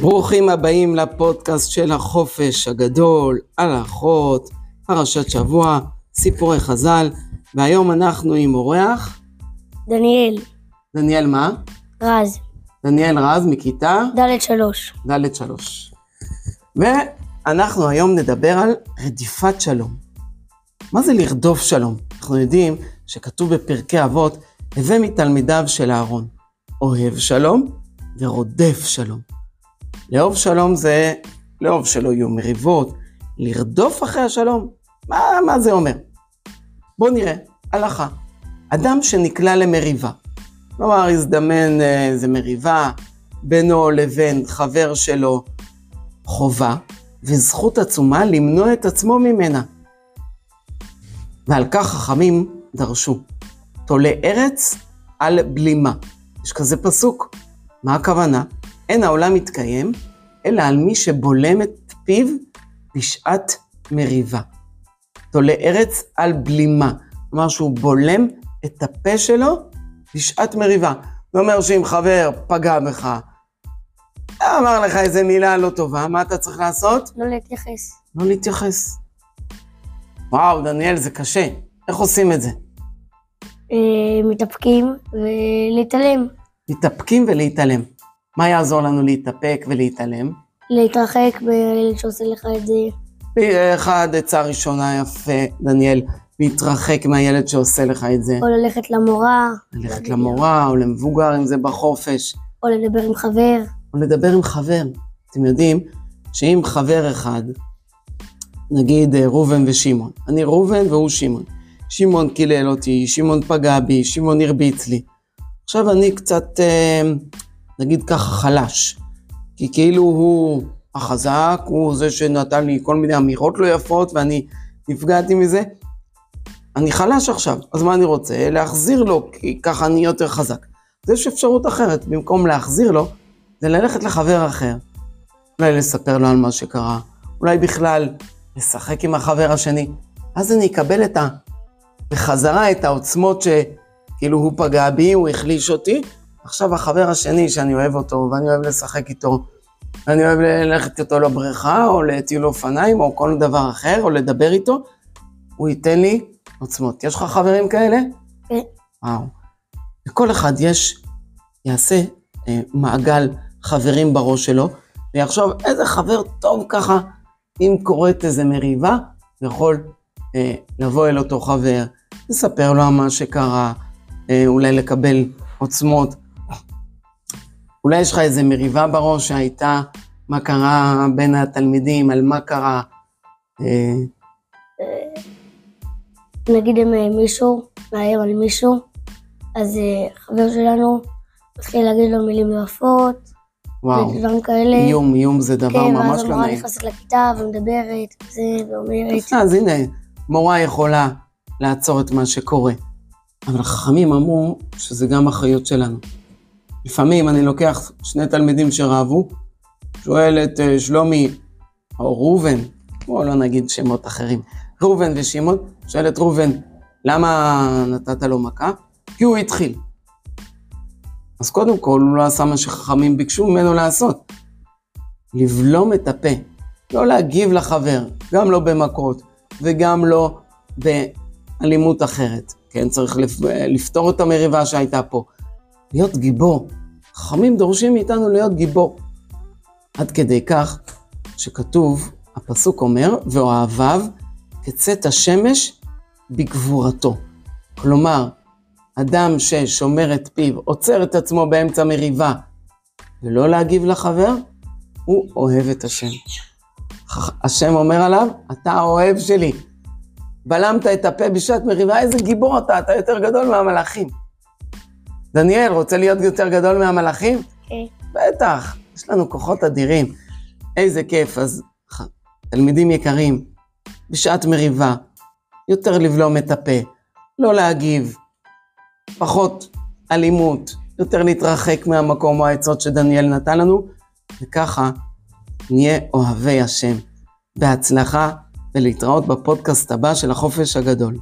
ברוכים הבאים לפודקאסט של החופש הגדול, הלכות, פרשת שבוע, סיפורי חז"ל, והיום אנחנו עם אורח, דניאל, דניאל מה? רז, דניאל רז מכיתה ד' שלוש. ד' שלוש. ואנחנו היום נדבר על רדיפת שלום. מה זה לרדוף שלום? אנחנו יודעים שכתוב בפרקי אבות, הווה מתלמידיו של אהרון, אוהב שלום ורודף שלום. לאהוב שלום זה לאהוב שלא יהיו מריבות, לרדוף אחרי השלום, מה, מה זה אומר? בואו נראה, הלכה. אדם שנקלע למריבה, כלומר הזדמן אה, איזה מריבה בינו לבין חבר שלו, חובה וזכות עצומה למנוע את עצמו ממנה. ועל כך חכמים דרשו, תולה ארץ על בלימה. יש כזה פסוק. מה הכוונה? אין העולם מתקיים, אלא על מי שבולם את פיו בשעת מריבה. תולה ארץ על בלימה. כלומר שהוא בולם את הפה שלו בשעת מריבה. זה אומר שאם חבר פגע בך, אמר לך איזה מילה לא טובה, מה אתה צריך לעשות? לא להתייחס. לא להתייחס. וואו, דניאל, זה קשה. איך עושים את זה? אה, מתאפקים ולהתעלם. מתאפקים ולהתעלם. מה יעזור לנו להתאפק ולהתעלם? להתרחק בילד שעושה לך את זה. אחד, עצה ראשונה יפה, דניאל, להתרחק מהילד שעושה לך את זה. או ללכת למורה. ללכת למורה או למבוגר, אם זה בחופש, או לדבר עם חבר. או לדבר עם חבר. אתם יודעים שאם חבר אחד, נגיד אה, ראובן ושמעון, אני ראובן והוא שמעון. שמעון קילל אותי, שמעון פגע בי, שמעון הרביץ לי. עכשיו אני קצת, אה, נגיד ככה, חלש. כי כאילו הוא החזק, הוא זה שנתן לי כל מיני אמירות לא יפות ואני נפגעתי מזה. אני חלש עכשיו, אז מה אני רוצה? להחזיר לו, כי ככה אני יותר חזק. אז יש אפשרות אחרת, במקום להחזיר לו, זה ללכת לחבר אחר. אולי לספר לו על מה שקרה, אולי בכלל לשחק עם החבר השני. אז אני אקבל את ה... בחזרה את העוצמות שכאילו הוא פגע בי, הוא החליש אותי. עכשיו החבר השני שאני אוהב אותו, ואני אוהב לשחק איתו, ואני אוהב ללכת איתו לבריכה, או לטיול אופניים, או כל דבר אחר, או לדבר איתו, הוא ייתן לי עוצמות. יש לך חברים כאלה? כן. וואו. לכל אחד יש, יעשה אה, מעגל חברים בראש שלו, ויחשוב איזה חבר טוב ככה, אם קורית איזה מריבה, יכול אה, לבוא אל אותו חבר, לספר לו מה שקרה, אה, אולי לקבל עוצמות. אולי יש לך איזה מריבה בראש שהייתה, מה קרה בין התלמידים, על מה קרה. אה, נגיד אם אה, מישהו מאיים על מישהו, אז אה, חבר שלנו מתחיל להגיד לו מילים לא יפות, ודברים כאלה. איום, איום זה דבר כן, ממש ואז לא המורה נעים. נכנסת לכיתה ומדברת, וזה, ואומרת, אז הנה, מורה יכולה לעצור את מה שקורה. אבל החכמים אמרו שזה גם אחריות שלנו. לפעמים אני לוקח שני תלמידים שרבו, שואל את אה, שלומי, או ראובן, בואו לא נגיד שמות אחרים, ראובן ושמעון, שואל את ראובן, למה נתת לו מכה? כי הוא התחיל. אז קודם כל, הוא לא עשה מה שחכמים ביקשו ממנו לעשות. לבלום את הפה, לא להגיב לחבר, גם לא במכות וגם לא באלימות אחרת. כן, צריך לפ... לפתור את המריבה שהייתה פה. להיות גיבור. חכמים דורשים מאיתנו להיות גיבור. עד כדי כך שכתוב, הפסוק אומר, ואוהביו כצאת השמש בגבורתו. כלומר, אדם ששומר את פיו, עוצר את עצמו באמצע מריבה, ולא להגיב לחבר, הוא אוהב את השם. השם אומר עליו, אתה האוהב שלי. בלמת את הפה בשעת מריבה, איזה גיבור אתה, אתה יותר גדול מהמלאכים. דניאל, רוצה להיות יותר גדול מהמלאכים? כן, בטח, יש לנו כוחות אדירים. איזה כיף. אז תלמידים יקרים, בשעת מריבה, יותר לבלום את הפה, לא להגיב, פחות אלימות, יותר להתרחק מהמקום או העצות שדניאל נתן לנו, וככה נהיה אוהבי השם. בהצלחה ולהתראות בפודקאסט הבא של החופש הגדול.